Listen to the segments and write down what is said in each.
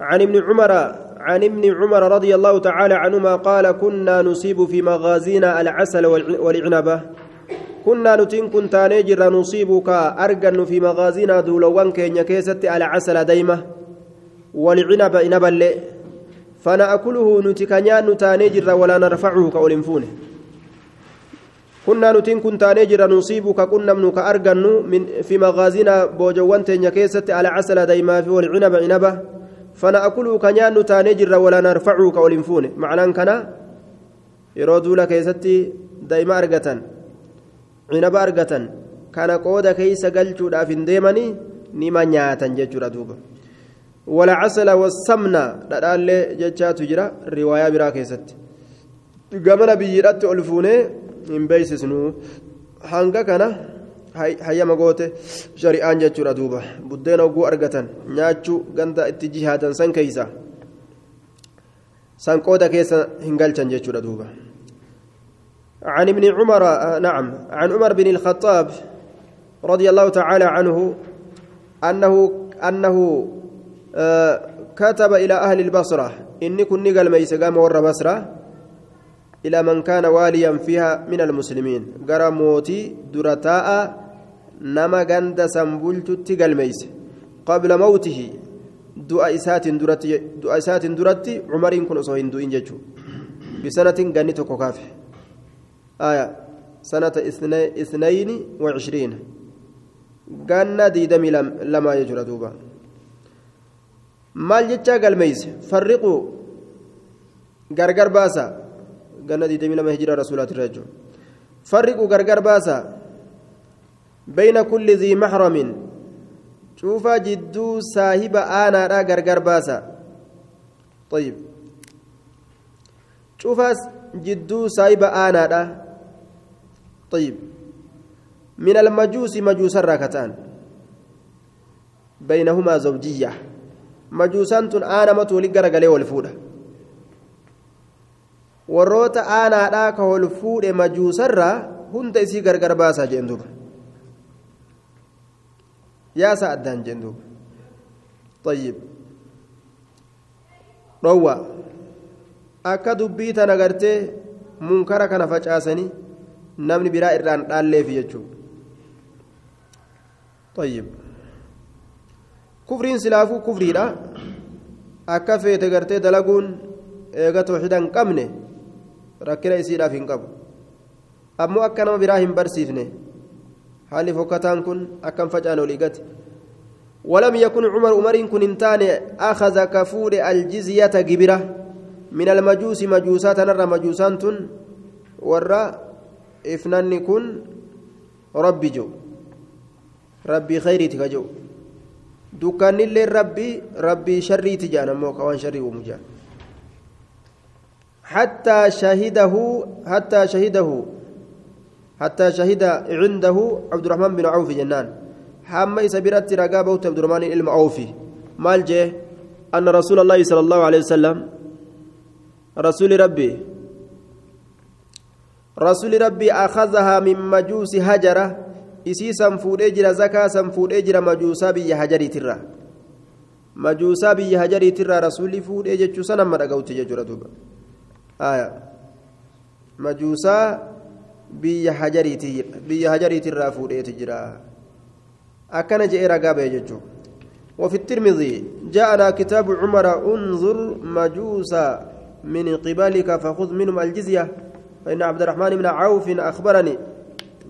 عن ابن عمر عن ابن عمر رضي الله تعالى عنهما قال كنا نصيب في مغازينا العسل والعنبة. كنا نتين كنت نجر نصيبك أرجن في مغازينا دولوان كينيا كيست العسل ديمة والعنب إنبا فنأكله نتكنيان نتانجر ولا نرفعه كأولنفونه كنا نتين كنت نجر نصيبك كنا منك أرجن من في مغازينا بوجوان تينيا كيست العسل ديمة والعنب إنبا فنأكله كنيان نتانجر ولا نرفعه كأولنفونه معناه كنا يرودوا لك يستي ديما أرجتن cinaba argatan kana qooda keeysa galchuudhaaf hin deemanii nima nyaatan jechuudha duuba walacasala wasamna dhadhaallee jechaatu jira riwaayaa biraa keessatti gamana biyyiidhatti ol fuunee hin beeksisnu hanga kana hayyama goote shari'aan jechuudha duuba buddeena oguu argatan nyaachuu ganda itti jihaatan san keeysa san qooda keessa hin galchan jechuudha duuba عن ابن عمر نعم عن عمر بن الخطاب رضي الله تعالى عنه أنه أنه آه كتب إلى أهل البصرة إني كن نقل ميس قام ور بصرة إلى من كان واليا فيها من المسلمين قرى موتي درتاء نما قند سنبلت تقل ميس قبل موته دعاء إسات درتي دعاء إسات درتي عمر كن أصوين دوين ججو بسنة قنيتك كافح آية سنة اثنين وعشرين قالنا ديدمي لما يجرى دوبا maal jechaa galmeeyse? Farriquu gargar baasa. Ganna diidamii lama hijira rasuulaatirra jechuudha farriquu gargar baasa bayna kulli zii maxramin cuufaa jidduu saahiba aanaadha gargar baasa طيب cuufaa jidduu saahiba aanaadha طيب من المجوس مجوس الراكتان بينهما زوجية مجوسان تن آنا متولي غرغلي والفودة warroota aanaadhaa ka ol fuudhe majuusarraa hunda isii gargar baasaa jeen duuba yaasaa addaan jeen duuba ayyib dhowwa. Akka dubbii tan agartee munkara kana facaasanii namni biraa irraan dhaalleefi jechuudha. Ayyib kufriin silaafuu kufriidha. Akka feete gartee dalaguun eega tooxida hin qabne rakkina isiidhaaf hin qabu. Ammoo akka nama biraa hin barsiifne haalli fokkataan kun akkam facaan olii gate ولم يكن عمر عمر كن انتان أخذ كفور الجزية جبرة من المجوس مجوسات نرى مجوسان kun rabbi jo rabbii khayriiti ka jo dukkaannillee rabbii rabbii sharriiti jedhan ammoo ka waan sharrii uumu jedhan حتى شهده حتى شهده حتى شهد عنده عبد الرحمن بن عوف جنان. حما سبيرت رقابه عبد الرحمن علم عوفي مال جه أن رسول الله صلى الله عليه وسلم رسول ربي رسول ربي أخذها من مجوس هجرة. إسي سنفود أجر زكاة سنفود أجر مجوسا بي هجري ترى. مجوسا بي هجري ترى رسول فود أجر سنة مرة قوت ججر دوبا. آية. بي هجري ترى بي هجري ترى فود أجر أكن جئ رقابة ججو وفي الترمذي جاءنا كتاب عمر انظر مجوسا من قبلك فخذ منهم الجزيه فإن عبد الرحمن بن عوف أخبرني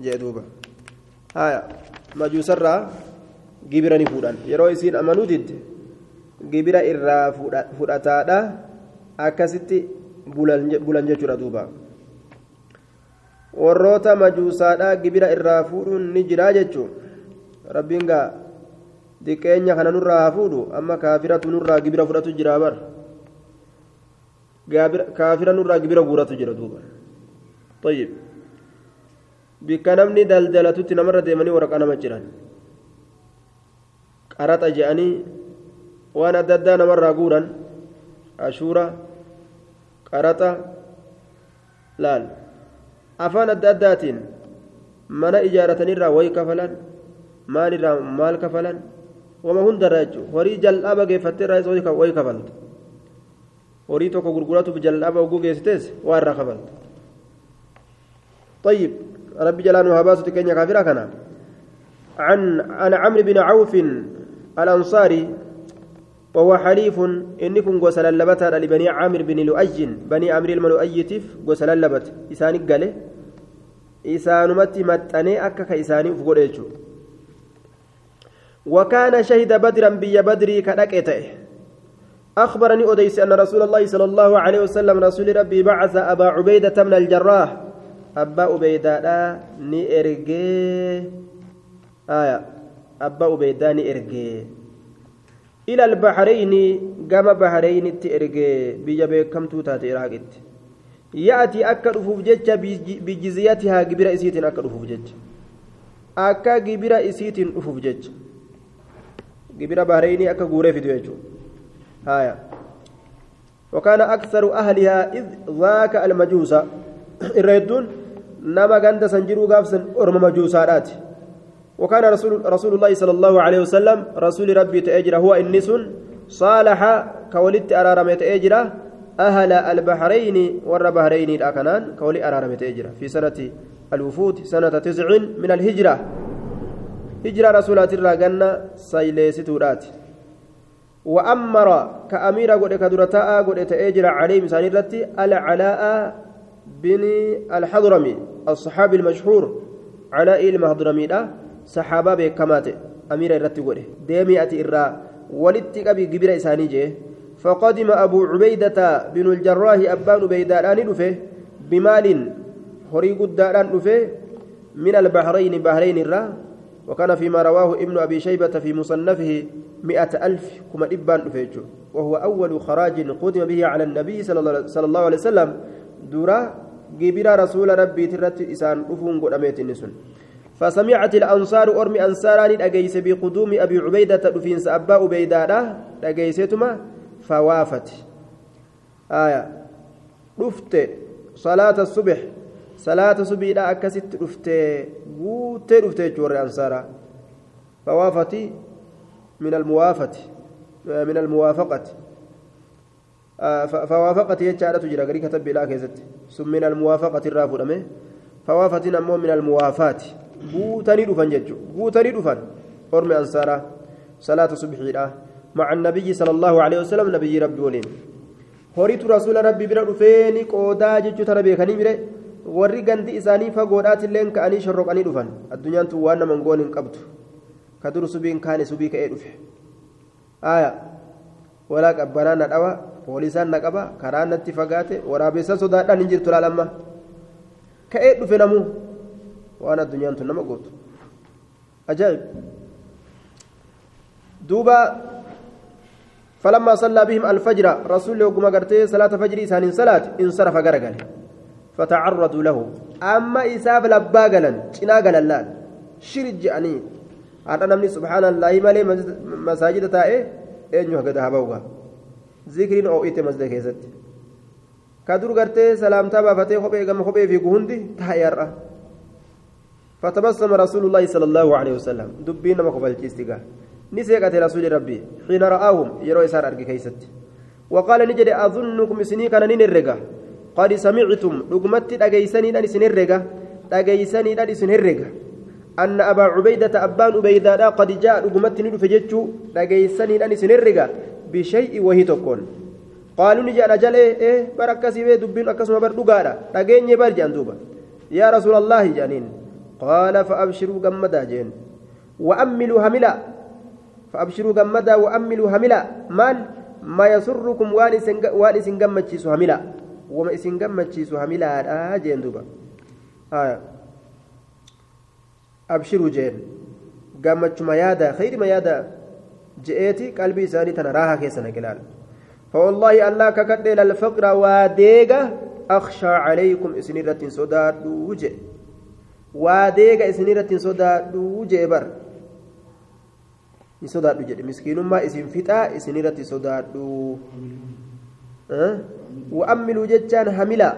جدوبا هايا مجوس الرا جبرني فودان يرو يسين أمانو ديد جبرا إرا فوداتادا أكستي بولان جتشورا دوبا warroota majuusaadhaa gibira irraa fuudhuun ni jiraa jechuun rabbiin gaa diqeenya kana nurraa haa fuudhu amma kaafiratu nurraa gibira fudhatu jira bar kaafira nurraa gibira guuratu jira duuba طيب bikka namni daldalatutti namarra deemanii waraqaa nama jiran qaraxa je'anii waan adda addaa namarraa guuran ashuura qaraxa laal Afaan adda addaatiin mana ijaaratanirraa wayi kafalan maalirraa maal kafalan wama hundarra jechuudha horii jal'aaba geeffattee irraa isa wayii kafalta horii tokko gurguratuuf jal'aaba oguu geessitees waa irraa kafalta طيب ربي جلال وهباسة كينيا كافرة كان عن عن عمرو بن عوف الأنصاري وهو حليف إنكم غسل اللبتا لبني عامر بن لؤي بني عامر الملؤيتف غسل اللبت إساني قال إسانمتي متني أكا كإساني فقريتشو وكان شهد بدرا بي بدري كدكته أخبرني أديس أن رسول الله صلى الله عليه وسلم رسول ربي بعث أبا عبيدة من الجراح أبا عبيدة ني إرجي آية أبا عبيدة ني إرجي إلى البحرين قام بحرين تئرجي بيجا بكم توتا تيراجت يأتي أكل فوجج بجزيتها جبر إسيت أكل فوجج أكا جبر إسيت فوجج جبر بحرين أكا جوري في دوجو هايا وكان أكثر أهلها إذ ذاك المجوس الردون نما غند سنجرو غافسن أرم مجوسات وكان رسول رسول الله صلى الله عليه وسلم رسول ربي تأجر هو النس صالح كولت أرارم تأجر أهل البحرين ور بحرين الأكنان كولي أرارم تأجر في سنة الوفود سنة تسع من الهجرة. هجرة رسولات الراجنة سيليستورات وأمر كأمير قد كدرتاء قد تأجر عليه مسان الرتي العلاء بن الحضرمي الصحابي المشهور علاء المهضرمي صحابة بكمات أمير الرتي قد. ديمي أتي إرى ولدت أبي قبر إساني فقدم أبو عبيدة بن الجراح أبان بيداران دفه بمال هري قداران دفه من البحرين بحرين الرا وكان فيما رواه ابن أبي شيبة في مصنفه مئة ألف كما إبان دفه وهو أول خراج قدم به على النبي صلى الله عليه وسلم. دورا قبر رسول ربي ترت إسان دفون قداميت النسون فسمعت الأنصار أرمي أنصاران أجيس بقدوم أبي عبيدة دفين أبا عبيدة أجيستما فوافت. آية. رفت صلاة الصبح. صلاة الصبح لا أكست رفت قوت رفت جور أنصارا فوافت من الموافة من الموافقة. آه فوافقت يجعل تجرى قري كتب لا كيست ثم من الموافقة الرافد أمه فوافت نمو من الموافاة قوتني دفن ججو. قوتني دفن. أرمي أنصارا. صلاة الصبح لا مع النبي صلى الله عليه وسلم نبي ربي ولين bira dhufeeni qoodaa jechuu tana beekanii mire warri gandi isaanii fagoodhaatilleen ka'anii shorroqanii dhufan addunyaan tun waan naman goon hin qabdu ka dur subiin kaane subii ka'ee dhufe aya walaa qabbanaa na dhawa poolisaan na qaba karaa natti fagaate waraabessan sodaadhaan hin jirtu laalamma ka'ee dhufe namuu waan addunyaan tun nama gootu ajaa'ib duuba فلما صلى بهم الفجر رسول الله قرتي صلاة فجر إسان صلاة انصرف قرقل. فتعرضوا له. أما إساف لبا قلن شنا قلن لأن. شرج جأني. هذا نمني سبحان الله مالي مساجد تائه أين قد هبوغا ذكرين أو إيت مسجد كيست كدر قرتي سلام تابا فتي خبي قم خبي في قهندي تهير. فتبسم رسول الله صلى الله عليه وسلم. دبين ما قبل تيستيقا نسيقت رسول ربي حين رآهم يرو إسار أرقي كيست وقال نجد أظنكم سني كان ننرقا قد سمعتم لقمت أجيسني أن سنرقا أجيسني أن سنرقا أن أبا عبيدة أبان عبيدة قد جاء لقمت ندفجتشو أجيسني أن سنرقا بشيء وهي تكون قالوا نجي أنا جل إيه بركة سيبي دبين أكسم بردقارا أجيني برجان دوبا يا رسول الله جانين. قال فأبشروا جمدا جين. وأملوا هملا. فأبشروا جمدا وأملوا هملا مال ما يسركم وأن إسن جمتشيسو هملا وما إسن جمتشيسو هملا آه جين دوبا. آه. أبشروا جين. جمتش ما يادا. خير ما يادا. جئتي قلبي ساني تنراها كيسنا قلال فوالله الله ككدل الفقر وديغا أخشى عليكم إسنيرة صداد وجه وديغا إسنيرة صداد وجه بر. Ni sodaadhu jedhe miskiinummaa isin fixaa isin irratti sodaadhu wa'ammiluu jechaan hamila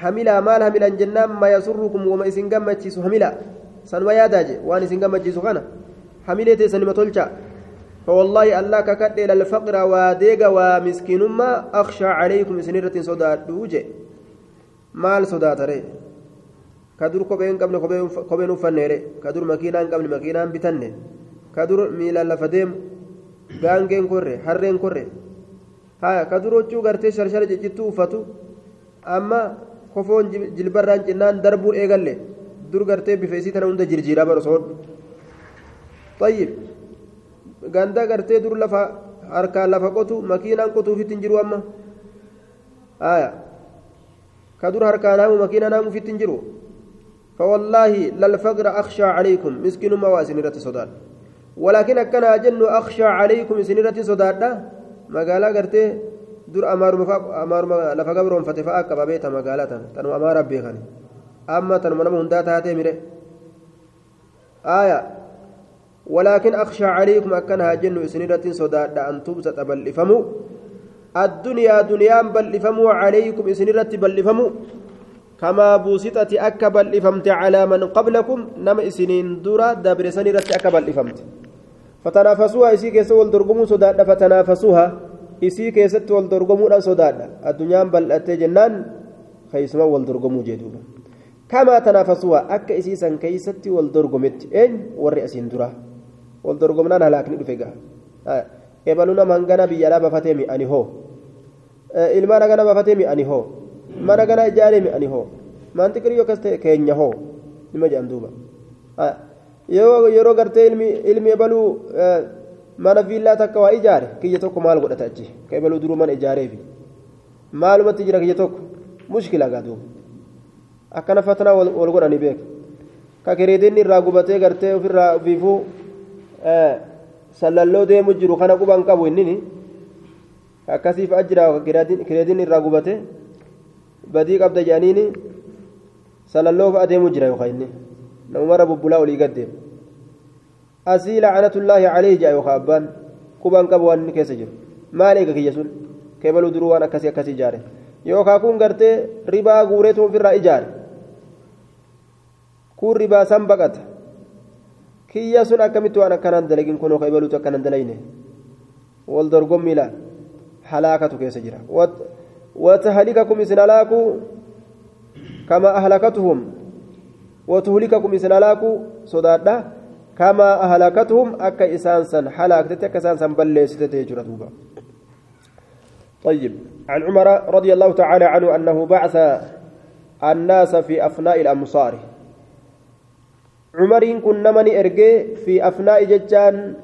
hamilaa maal hamilan jennaan ma yasurrukum wama isin gammachiisu hamila sanuma yaadaa je waan isin gammachiisu kana hamilee teessanima tolcha فوالله الله ككد إلى الفقر وديق ومسكين ما أخشى عليكم سنيرة صدات دوجه maal sodaatare ka dur kopheen qabne kopheen uffanneere ka dur makiinaan qabne makiinaan bitanne ka dur miilaan lafa deemu gaangeen korre harreen korre haya ka dur huccuu gartee sharshara ciccittuu uffatu amma kofoon jilbarraan cinnaan darbuun eegalle dur gartee bifa tana hunda jirjiiraa bara soodhu طيب ganda gartee dur lafa harkaan lafa qotu makiinaan qotuufitti hin jiru amma aya كدر هركانام مكينة نام في التنجرو فوالله للفقر أخشى عليكم مسكين ما واسنرة صداد ولكن أكنا أجن أخشى عليكم سنرة صداد ما قال قرتي در أمار مفاق أمار لفا قبرهم فتفاء كبابيتا ما قالتا تنو أمار ربي خاني أما تنو منم هندات هاتي مره آية. ولكن أخشى عليكم أكنا أجن سنرة صداد أن تبسط بل إفموا الدنيا دنيا بلفموا عليكم إسنرت بلفموا كما بوسطت أكا بلفمت على من قبلكم. نما إسنين درا دبر سنرت أكا بلفمت. فتنافسوها إسي كيس والدرقموا صداد فتنافسوها إسي كيس والدرقموا صداد الدنيا بلأت جنان خيسما والدرقموا جدوبا كما تنافسوها أكا إسي سن كيست والدرقمت. إن ورئسين درا والدرقمنا هلاكني دفقها آه. ebaluna mangana biyyadhaa bafatee mi'ani hoo ilmaan hagana bafatee mi'ani hoo mana gana ijaaree mi'ani hoo maantiqirii yookas ta'e keenya hoo nima jedhan yeroo gartee ilmi ebaluu mana viillaa takka waa ijaare kiyya tokko maal godhata achi ka ebaluu duruu mana ijaareefi maalumatti jira kiyya tokko mushkila gaa duuba akkana fatanaa wal godhanii beeka ka kireedinni irraa gubatee gartee ofirraa ofiifuu sallalloo deemu jiru kana quban qabu innini akkasiif ajjira kireediin irraa gubate badii qabda jedhaniini sallalloo fa'a deemu jira yookaan inni namumara bubbulaa olii gaddeemu quban qabu waan inni keessa jiru maal eega kiyya sun keebaluu duruu waan akkasii akkasii ijaare yookaan kun gartee ribaa guureetu ofirraa ijaare kun ribaa san baqata kiyya sun akkamitti waan akkanaan dalagin kunoo ka ibaluutu akkanan dalayne wal dorgommii laal halaakatu keessa jira وتهلككم إسن هلاكو كما أهلكتهم وتهلككم إسن هلاكو صدادا كما أهلكتهم أكا إسانسا حلاكتك أكا إسانسا جرتوبا طيب عن عمر رضي الله تعالى عنه أنه بعث الناس في أفناء الأمصار. عمرين كن نمني إرجي في أفناء ججان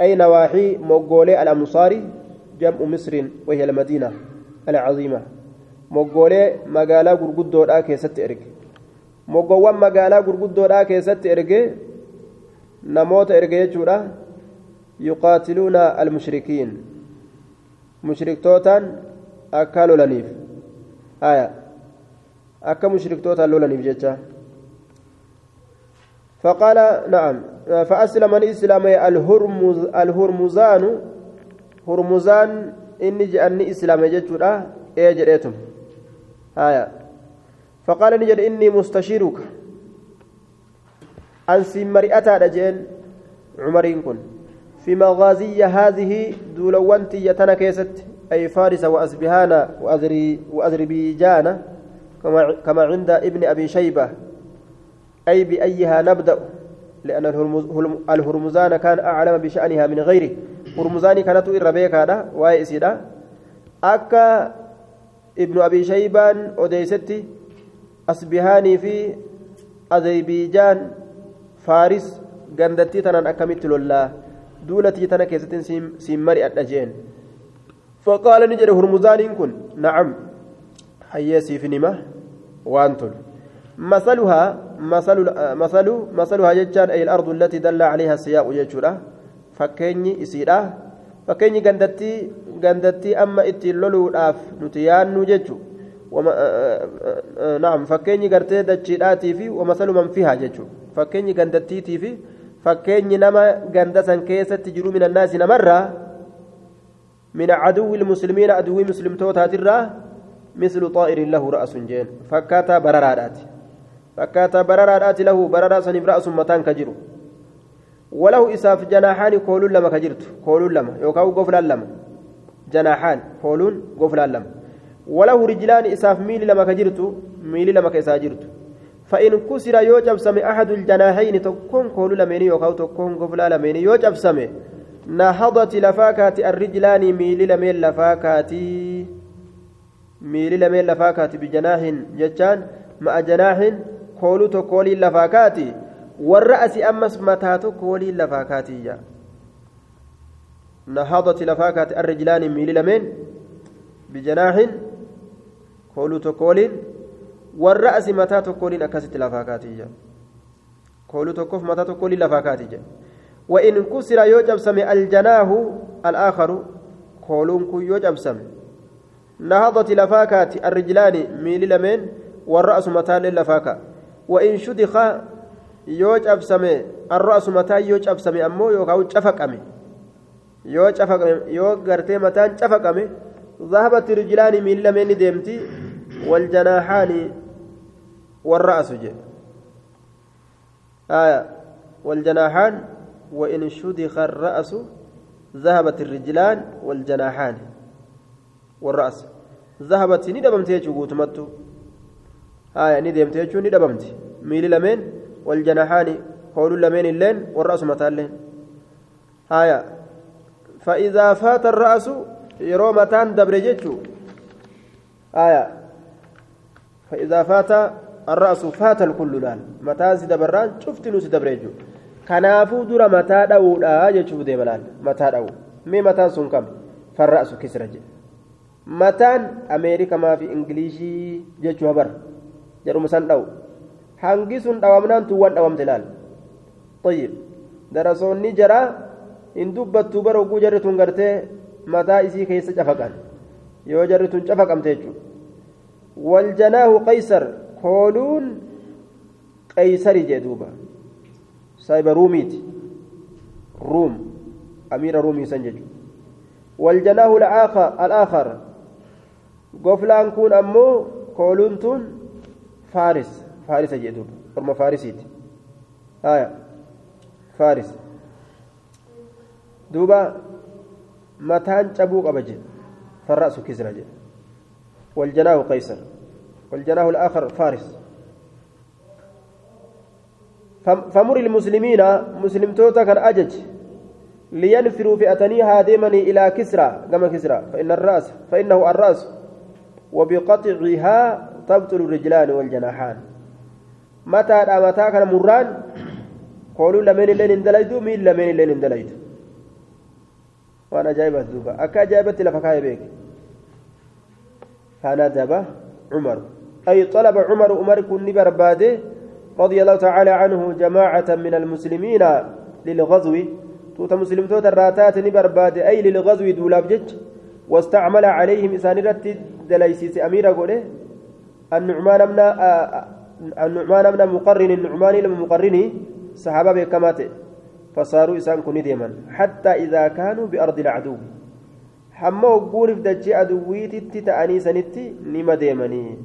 أي نواحي مقولي الأمصار جمع مصر وهي المدينة العظيمة. مقولي مقالا قرقودو دا كيست إرجي moggoowwan magaalaa gurguddoodhaa keessatti erge namoota erge jechuudha yuqaatiluuna almushrikiin mushriktootaan akka lolaniif haya akka mushriktootaan lolaniif jecha فقال نعم فأسلم الإسلام الهرمز الهرمزان هرمزان إني جأني إسلام جتشورا إيه جريتم هايا فقال نجد إني مستشيرك مرئتا رجين عمرين كن. في مغازي هذه دولوانتي يتنا كيست. أي فارس وأسبهان وأذري وأذربيجان كما كما عند ابن أبي شيبة. أي بأيها نبدأ. لأن الهرمزان كان أعلم بشأنها من غيره. هرمزان كانت إربيك هذا وايسيدا أكا ابن أبي شيبان أديستي asbihaanii fi azeybijaan faaris gandattii tanaan akkamitti lollaa? Duulatii tana keessatti siin mari'adha jeen. Faqaala ni jedhe hurmuzaaniin kun nacam hayyeesiif nima waan tolu مثلها مثل مثل مثلها جتان أي الأرض التي دل عليها السياق جتشورا فكيني إسيرا فكيني غندتي غندتي أما إتي لولو الآف نتيان نجتشو نعم فكيني قرتي دجيداتي في ومثل من فيها ججو فكيني غندتيتي في فكيني نما غندسن كيست تجرو من الناس نمرة من عدو المسلمين عدو مسلم توتا ترى مثل طائر له رأس جين فكاتا بررادات فكاتا بررادات له بررا سنف رأس متان كجرو walahu isaaf janaaxaani kooluun lama ka jirtu kooluun lama yookaan goflaan lama janaaxaan kooluun goflaan lama walahu rijlaani isaaf miili lama ka jirtu miili lama ka isaa jirtu فإن كسر يوجب سمي أحد الجناحين تكون كول لميني يوكاو تكون قفلا لميني يوجب سمي. نهضت لفاكات الرجلان ميل لميل لفاكاتي ميل لميل لفاكاتي بجناح جتان مع جناح كول تكولي لفاكاتي والرأس أمس متى تكولي لفاكاتي نهضت لفاكات الرجلان ميل لمين؟ بجناح والرأس متى تكولين أكست لفاكاتي كولو تكوف متى تكولين لفاكاتي وإن كسر يوجب سمي الجناه الآخر كولون كو يوجب سمي نهضت لفاكات الرجلان ميل لمن والرأس متى للفاكا وإن شدخ يوجب سمي الرأس متى يوجب سمي أمو يوكاو شفقمي yoo cafaqame yoo gartee mataan cafaqame ذهبت الرجلان من لمن ديمتي والجناحان والرأس جي. آية. والجناحان وإن شدخ الرأس ذهبت الرجلان والجناحان. والرأس. ذهبت ندبمت يجو تمتو آية ندبمت يجو ندبمت ميل لمن والجناحان قول لمن اللين والرأس متالين آية. فإذا فات الرأس يرو متان دبرجتشو آية. فإذا فات الرأس فات الكل لأن متى سيد بران شفت نو سيد بريجو كنافو درا متى داودا جچو دي بلال متى داو مي متى سن كم فالرأس كسرج متان أمريكا ما في إنجليزي جچو بر جرو مسان داو hangi sun dhawamnaan tuwwan dhawamte laal طيب hin dubbattuu bara oguu jarri tun gartee mataa isii keessa cafaqan yoo jarri tun cafaqamte jechuudha waljanaahu qaysar kooluun qaysari jee duuba saahiba ruumiiti ruum amiira ruumii san jechuudha waljanaahu alaakhar goflaan kun ammoo kooluun tun faaris faarisa jee duuba orma faarisiiti haya faaris duuba mataan cabuu qaba jedhe farra'su kisra jedhe والجناه قيصر والجناه الآخر فارس. فمر المسلمين مسلم توتا كان أجج. لينفروا فئتني هادمني إلى كسرى. كما كسرى. فإن الرأس فإنه الرأس. وبقطعها تبطل الرجلان والجناحان. متى متى كان مران؟ قولوا لمن اللين اندليتوا مين لمن اللين اندليتوا وأنا جايبة دوبا أكا جايبت لفكاي بيك. فندب عمر. أي طلب عمر عمر كن برباده رضي الله تعالى عنه جماعة من المسلمين للغزو. توت مسلم توت الراتات برباده أي للغزو دولاب جج. واستعمل عليهم إسانرت دليسيس أمير قوله النعمان من النعمان من مقرن النعمان لما مقرني صحابة بكماته. فصاروا إسان كن ديما حتى إذا كانوا بأرض العدو. حما وقورف دجي أدويتي تأني سنتي نما ديمني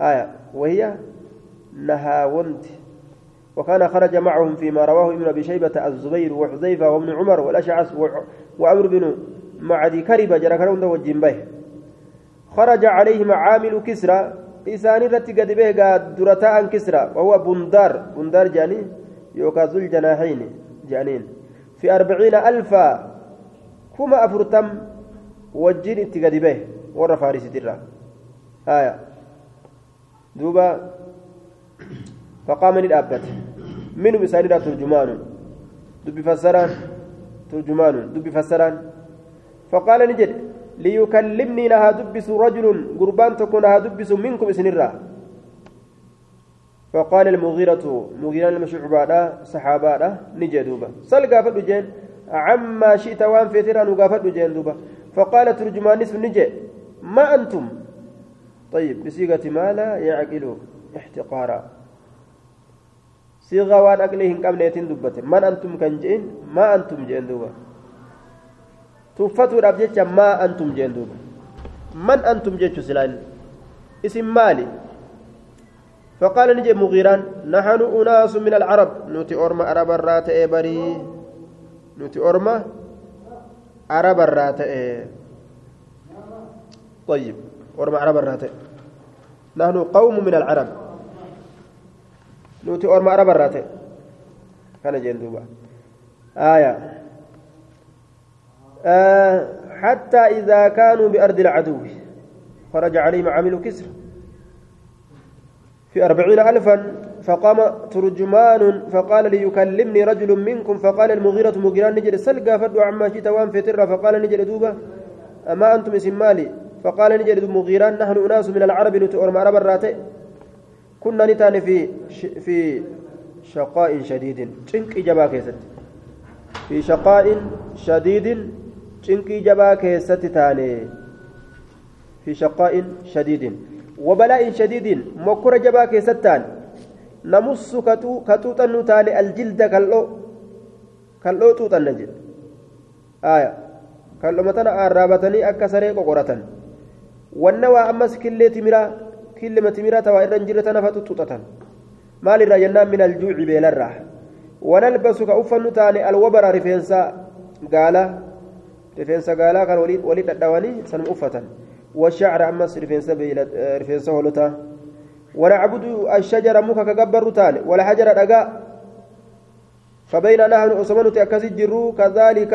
آية وهي نهاونت وكان خرج معهم فيما رواه ابن أبي شيبة الزبير وحذيفة وابن عمر والأشعث وعمر بن معدي كربة جرى كرون به خرج عليهم عامل كسرى إساني رتي قد به درتاء كسرى وهو بندار بندار جاني يوكا ذو الجناحين جانين في أربعين ألفا كما أفرتم وجين اتقاد به ورى فارس درا آية دوبا فقام الأبت منهم إساني ترجمان دب فسران ترجمان دب فسران فقال نجد ليكلمني لها دبس رجل قربان تكون لها دبس منكم سنرا فقال المغيرة مغيرة المشعبة صحابة نجد دوبا سل قافت جين عما شئت وان فتران وقافت جين دوبا فقال ترجمان اسم نجي ما أنتم؟ طيب بصيغة ما لا يعقل احتقارا. صيغة وان أقليهن قبل يتين دبت من أنتم كنجين ما أنتم جين دوبا. tuffatuudhaaf jecha maa antum jeen duuba man antum jechu silaan isin maali فقال نجي مغيران نحن أناس من العرب نوتي أورما عرب الرات بري نوتي أورما؟ عرب الرات طيب أورما عرب الرات نحن قوم من العرب. نوتي أورما عرب الرات كان جندوبا آية. آه حتى إذا كانوا بأرض العدو خرج عليهم عامل كسر. في أربعين ألفا فقام ترجمان فقال ليكلمني رجل منكم فقال المغيرة مغيران نجد سلقا فدوا عما شئت وان فترة فقال نجد دوبة أما أنتم اسم مالي؟ فقال نجد مغيران نحن أناس من العرب نتؤرم عرب الراتئ كنا نتان في في شقاء شديد تنك جبا كيست في شقاء شديد تنك جبا كيست تاني في شقاء شديد وبلاء شديد مكر جبا كيستان نمس كتوتا نتاني الجلد كالو كالو توتا نجد. آية. كالو متنا أرابتني أكسري قرة والنوى أمس كلي تمرا كلي متمرا توا إرن جرتنا فتوتتا مال الرجنان من الجوع بيلرة ونلبس كأفن تاني الوبر رفينسا قال رفينسا قال كان وليد وليد الدواني سنم أفتا والشعر أمس رفينسا رفينسا هولتا ونعبد الشجر مكا كجبر تاني ولا حجر دقاء فبين نحن أسمنت أكسي جرو كذلك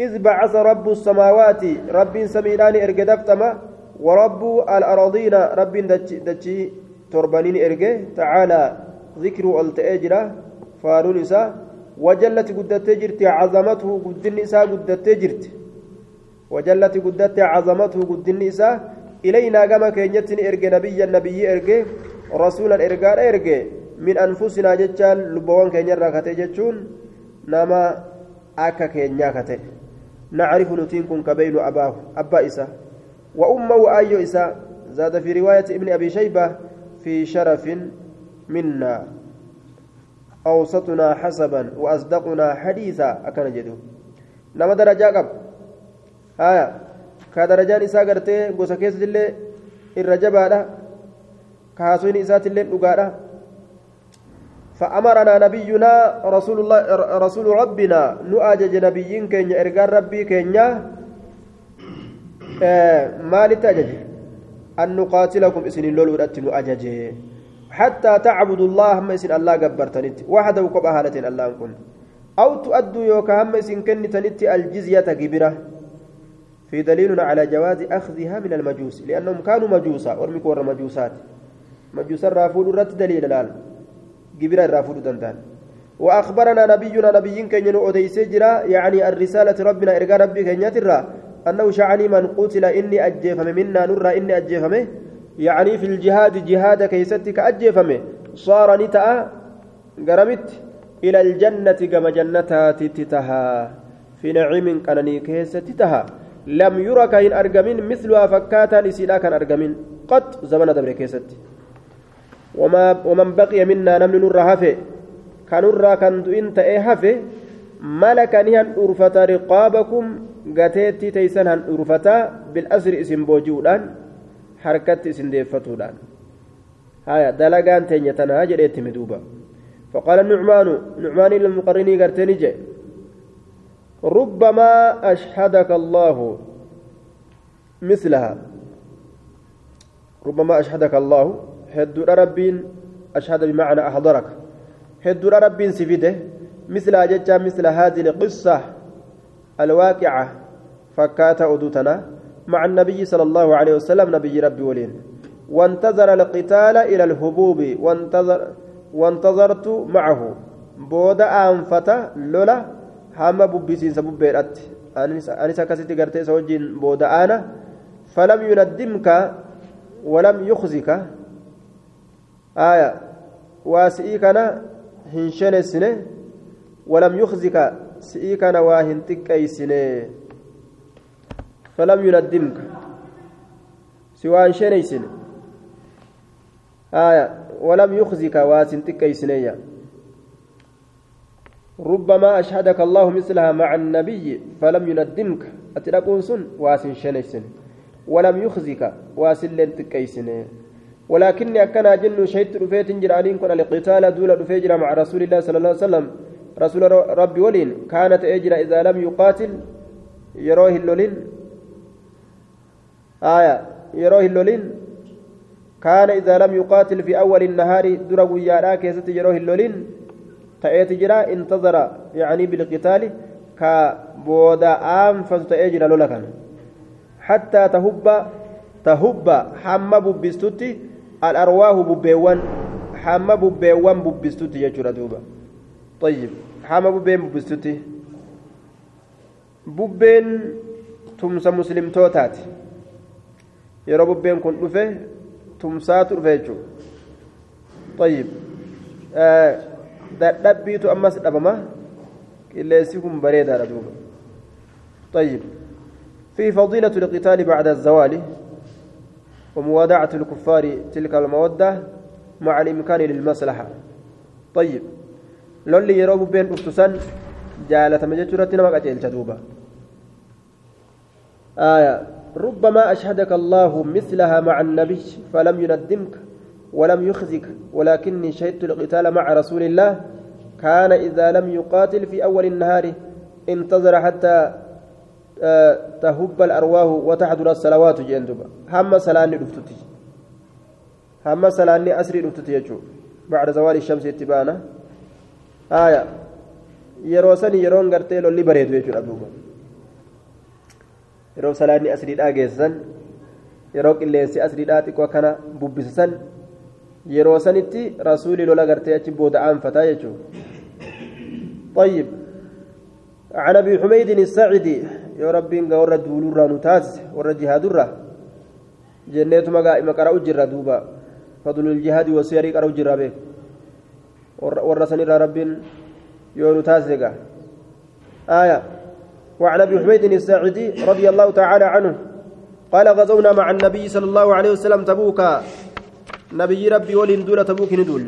إذ بعث رب السماوات رب سميدان إرقدفتما ورب الأراضين رب دتشي, دتشي تربانين إرقه تعالى ذكر التأجرة فارون إساء وجلت قدت جرت عظمته قدن إساء قدت جرت. وجلت قدت عظمته قدن إساء إلينا كما كينيت إرقه نبيا نبي إرقه رسولا إرقال إرقه من أنفسنا جتشان لبوان كينيا راكته جتشون نما أكا كينيا كته نعرف نتينكم كبين أباه أبا إسا. وأمه أيو إسا. زاد في رواية ابن أبي شيبة في شرف منا. أوسطنا حسبا وأصدقنا حديثا. أكن جدو. نما درجة قب آية. إسا قرتي قوسا كيس اللي الرجبة كاسوين إسات اللي نقارة فأمرنا نبينا رسول الله رسول ربنا نؤجج نبيين كينيا إرقان ربي كينيا ما لتأجج أن نقاتلكم إسن اللول نؤجج حتى تعبدوا الله هم إسن الله قبرتنت وحده وقب أهالة الله كن أو تؤدوا يوكا هم إسن كنتنت الجزية كبيرة في دليل على جواز أخذها من المجوس لأنهم كانوا مجوسا ورمك ور مجوسات. مجوسا رافول رت دليل الآن. جبرا رافود دندان. وأخبرنا نبينا نبي كن أديس جرا يعني الرسالة ربنا إرجاء ربي كن يترى أنه شعني من قتل إني أجيفم منا نرى إني أجيفم. يعني في الجهاد جهاد كيستك أجيفم. صار نتأ قرمت إلى الجنة كما جنتها تتها في نعيم كانني كيستتها لم يرى كاين أرجمين مثلها فكاتا لسيدا كان أرجمين. قط زمن دبر كيستي وما ومن بقي منا نمن نور هفه. كنور كان دوين تأي هفه. ملك نهن أرفتا رقابكم. قتيتي تيسن هن أرفتا. بالأسر اسم بوجودان. حركت اسم ديفتودان. هايا دلقان تنيتنا جريت مدوبا فقال النعمان نعمان للمقرني قرتني جي ربما أشهدك الله مثلها. ربما أشهدك الله. هدو ربين أشهد بمعنى أحضرك. هدو ربين سفيده. مثل أججا مثل هذه القصة الواقعة. فكات أدوتنا مع النبي صلى الله عليه وسلم نبي ربي ولين. وانتظر القتال إلى الهبوب. وانتظر وانتظرت معه. بودأ أنفتا لولا هما ببسين سببيرات أنس كسيتي قرتي سوجين بودا أنا فلم يندمك ولم يخزك آية واسئي كان هنشن السنة ولم يخزك سئي كان واهن تكيسنة فلم يندمك سوى هنشن السنة آية ولم يخزك واسن تكيسنة ربما أشهدك الله مثلها مع النبي فلم يندمك. أتلقون سن؟ واسن شنيسن ولم يخزك. واسن لن ولكني أكنا جن شهدت رفيت جرانين كن القتال دول رفيجر مع رسول الله صلى الله عليه وسلم. رسول ربي ولين. كانت أجر إذا لم يقاتل. يروه اللولين. آية. يروه اللولين. كان إذا لم يقاتل في أول النهار درا ويارا كيست يروه اللولين. تأتي جرا انتظر يعني بالقتال كبودا أنفس تأجر لولا حتى تهب تهب حم ببستوتي الأرواح ببيوان حم ببيوان ببستوتي يجرى دوبا طيب حم ببين ببستوتي bubbeen tumsa muslimtootaati. Yeroo bubbeen kun dhufe tumsaatu dhufe jechuudha. طيب dadhabbiitu ammas dhabama. Qilleensi kun bareedaadha duuba. طيب في فضيلة القتال بعد الزوال وموادعة الكفار تلك المودة مع الإمكان للمصلحة طيب لولي يروب بين أفتسان جالة مجتورة نمك أجيل تدوبا آية ربما أشهدك الله مثلها مع النبي فلم يندمك ولم يخزك ولكني شهدت القتال مع رسول الله. كان إذا لم يقاتل في أول النهار انتظر حتى آه تهب الأرواح وتحضر الصلوات جندبا هم سلاني دفتتي. هم سلاني أسري دفتتي بعد زوال الشمس اتبانا آية. يروسني يرون قرتيلو اللي بريد ويجو أبوبا yeroo salaanni asriidhaa geessisan yeroo qilleensi asriidhaa xiqqoo yeroo sanitti rasuuli lola gartee achi booda aanfataa jechuudha. طيب عن ابي حميد الساعدي يا ربي ان ورا دولورا نتاس ورا جهاد الرا جنيت مقا مقرا اجر دوبا فضل الجهاد وسيري قرا اجر به ورا سني ربي يو نتاس آية وعن ابي حميد الساعدي رضي الله تعالى عنه قال غزونا مع النبي صلى الله عليه وسلم تبوكا نبي ربي ولين دولة تبوك ندول.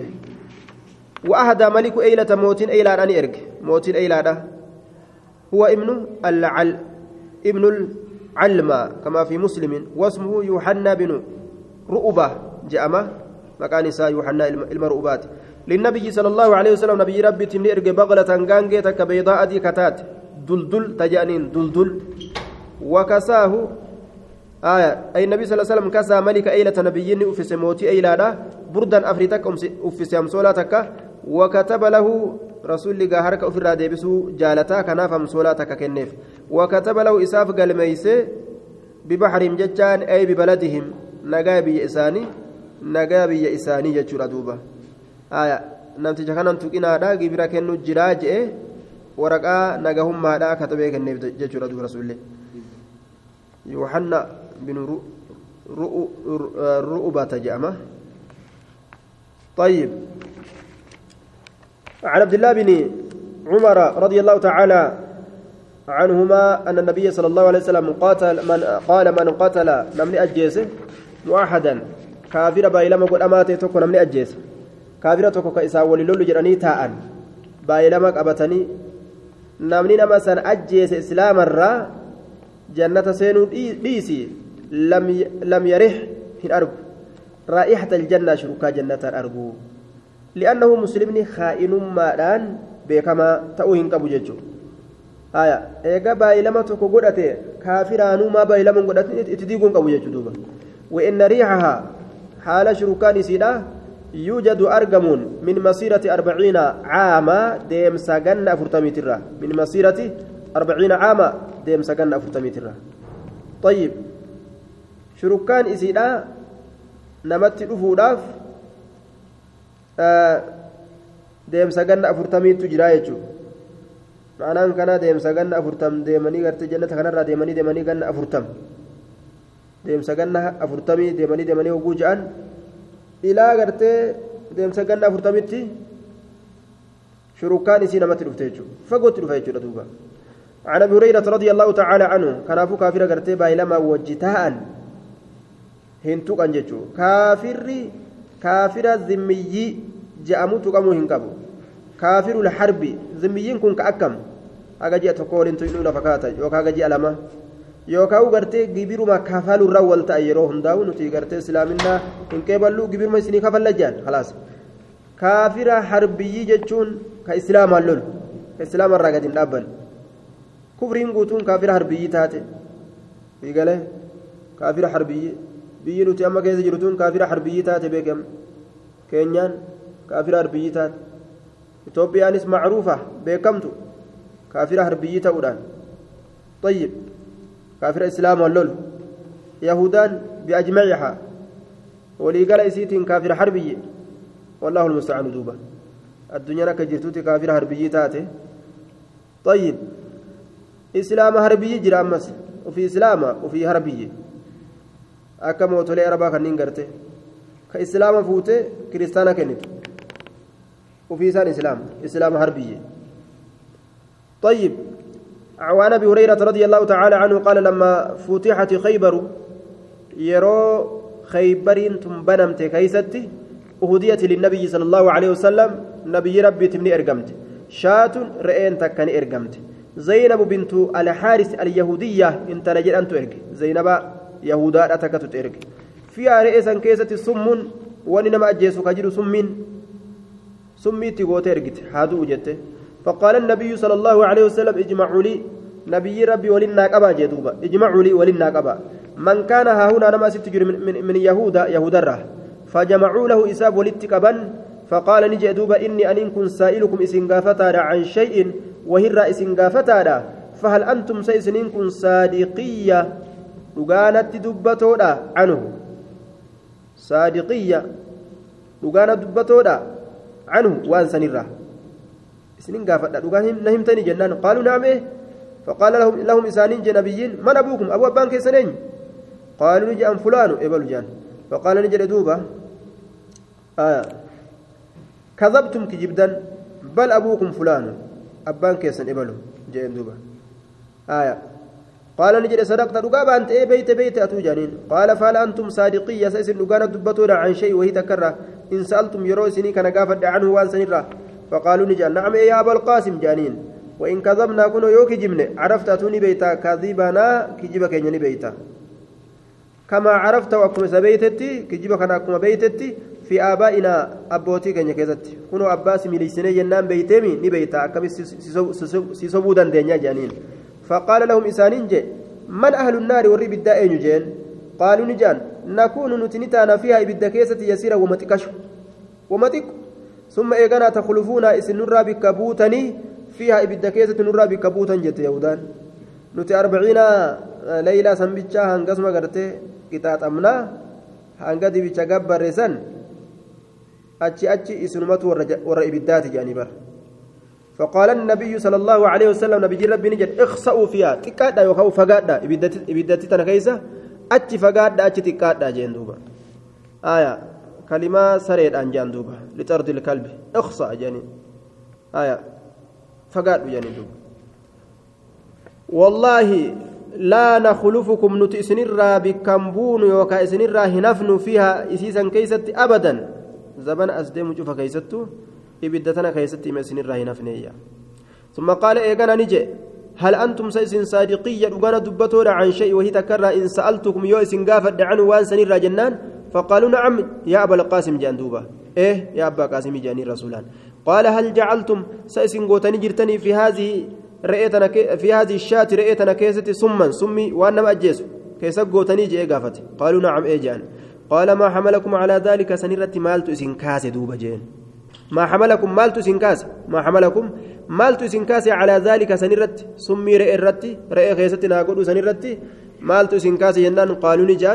وأهدى ملك أيلة موت أيلة أن إرك. موت أيلة هو ابن العل ابن العلمة كما في مسلم. واسمه يوحنا بن رؤبة. جأمة مكان نساء يوحنا المرؤبات للنبي صلى الله عليه وسلم نبي ربي تمني إرك بغلة غانجة كبيضاء دي كتات دلدل تجانين دلدل. وكساه آية أي النبي صلى الله عليه وسلم كسى ملك أيلة نبيين أفس موتي أيلادا بردا أفريتك أفس أمسولاتك وكتب له رسول لقى هرك أفر ديبسو جالتا كناف أمسولاتك كنيف. وكتب له إساف قال ميسي ببحرهم ججان أي ببلدهم. نقابي إساني نقابي إساني جتشور دوبا. آية namticha kanan tuqinaadha gibira kennu jiraa je'e waraqaa nagahummaadhaa katabee kenneef jechuudha duuba rasuullee يوحنا بن رؤبة جأمة طيب. عن عبد الله بن عمر رضي الله تعالى عنهما أن النبي صلى الله عليه وسلم قاتل من قال من قتل نمني أجيسه موحدا كافر بايلما قد أماتي تكون نمني أجيسه. كافرة تكون كإساء وللول جراني تاء. بايلما قبتني namni nama san ajjeese islaamarraa jannata seenuu dhiisi hin argu raa'ixata aljannaa shurukaa jannataan argu li'annahu muslimni kaa'inummaadhaan beekamaa ta'uu hin qabu jechuudha haya eega baay'ilama tokko godhate kaafiraanuu maa baay'ilama godhate itti diiguu hin qabu jechuudha duuba wa'inna riixahaa haala shurukaan isiidhaa يوجد أرقمون من مسيرة أربعين عاما ديم ساقن أفرتميترا من مسيرة أربعين عاما ديم ساقن أفرتميترا طيب شركان إسيدا نمت رفوداف آه ديم ساقن أفرتميت جرايجو معنaan kana deemsa ganna afurtam deemanii gartee jannata kanarraa deemanii deemanii ganna afurtam deemsa ganna afurtamii deemanii deemanii oguu ja'an ilaa gartee deemsa ganna afurtamitti shurukaan isii namatti dhufte jechuudha fagootti dhufa jechuudha duuba عن ابي هريره رضي الله تعالى عنه كان ابو كافر غرتي بايلما وجتان هنتو كان جچو كافر كافر ذمي جامو تقامو هنكبو كافر الحرب ذميين كن كاكم aga ji'a tokko waliin tuynu na fakkaata yookaan aga ji'a lama yookaan gartee gibiruma kafalurra wal ta'a yeroo hundaa'u nuti gartee islaaminaa hin qeeballuu gibiruma isinii kafalla jaan halaas kaafira harbiyyi jechuun ka islaamaan lolu ka islaamarraa gadi hin dhaabban kufriin guutuun kaafira harbiyyi taate fiigalee kaafira harbiyyi biyyi nuti amma keessa jirtuun kaafira harbiyyi taate beekam keenyaan kaafira harbiyyi taate itoophiyaanis macruufa beekamtu kaafira harbiyyi ta'uudhaan طيب كافر إسلام واللول يهودان بأجمعها ولي قال إسيتين كافر حربي والله المستعان دوبا الدنيا كجرتوتي كافر حربي تاتي طيب إسلام حربي جرى أمس وفي إسلام وفي حربي akka mootolee arabaa kanneen garte. Ka islaama fuute kiristaana kennitu. Ufii isaan islaam islaama harbiyye طيب عن ابي هريره رضي الله تعالى عنه قال لما فتحت خيبر يرو خيبر تنبنمت كيستي أهديت للنبي صلى الله عليه وسلم نبي ربي تمني إرقمت شاة رئين تكني إرقمت زينب بنت الحارث اليهودية انت لجل أنت إرق زينب يهودا أتكت إرق فيها رئيسا كيسة سم وننما أجيسو كجر سمين سمي تقوت إرقت هادو جته فقال النبي صلى الله عليه وسلم اجمعوا لي نبي ربي ولنا قبا جدوبا اجمعوا لي ولنا قبا من كان ها هنا نما ستجر من, من, من يهودا يهودا الراه فجمعوا له إساب ولتكبا فقال نجي دوبا إني أن كن سائلكم إسنغافتا عن شيء وهر إسنغافتا فهل أنتم سيسنين كن صادقية لغانت دبتودا عنه صادقية لغانت دبتودا عنه وان سنرة إسنين غافتا لغان نهمتني جنان قالوا نعم إيه فقال لهم لهم إسانين جنبيين من أبوكم أبو أبان كيسنين قالوا نجي أن فلان إبل جان فقال نجد دوبا آه كذبتم كجبدا بل أبوكم فلان أبان كيسن إبلو جاء دوبا آية قال نجد صدقت رقابة أنت إيه بيت بيت أتو جانين قال فهل أنتم صادقية سيس رقانا دبتونا عن شيء وهي تكرر. إن سألتم يروسني كان قافد عنه وان سنرة فقالوا نجد نعم يا أبا القاسم جانين. وإن كذبنا كنوا يوكي جمني عرفت أتوني بيتا كذبنا كجبك يني بيتا. كما عرفت وأكما سبيتتي كجيبا كان أكما بيتتي. في آبائنا أبوتي كان يكيزتي كنوا أباس مليسني جنان بيتمي نبيتا. أكما سيسوبو دندنيا جانين. فقال لهم إسانين جي من أهل النار وري بالدائن جين؟ قالوا نجان نكون نتنتانا فيها إبدا كيسة يسيرة ومتكشف. ومتك ثم إيقنا تخلفون إسن نرى بكبوتني فيها إبدا كيسة نرى بكبوتا جت يهودان. نتي أربعين ليلة سنبتشا هنقسم قرتي qixaaxamnaa hanga dibicha gabbarre san achi achi isinumatu warra ibiddaati jedhanii bara فقال النبي صلى الله عليه وسلم نبي ربي نجد اخسأوا فيها تكادا يوكاو فقادا إبدتي تنكيسة أتي فقادا أتي تكادا جين دوبا. آية كلمة سريد عن جان دوبا لطرد الكلب اخسأ جاني. آية فقاد جاني دوبا. والله لا نخلفكم نتي سنرا بكمبون يوكا سنرا هنفن فيها إسيسا كيست أبدا. زبن أزدم جوفا كيستو إبدتنا كيست ما سنرا هنفن ثم قال إيقانا نجي هل أنتم سيسن صادقية وقانا دبتونا عن شيء وهي تكرر إن سألتكم يوسن قافد عنه وان سنرا جنان فقالوا نعم يا أبا القاسم جاندوبا إيه يا أبا قاسم جاني رسولان قال هل جعلتم سيسن قوتني جرتني في هذه رئيتنا في هذه الشاة رئيتنا كيست سما سمي وأنا ما أجيس كيس قوتني جئ قافت قالوا نعم إيجان قال ما حملكم على ذلك سنرت مالت إسن كاس دوبا جين ما حملكم مالت إسن كاس ما حملكم مالت إسن كاس على ذلك سنرت سمي رئي الرت رئي كيست ناقود سنرت مالت إسن كاس جنان قالوا نجان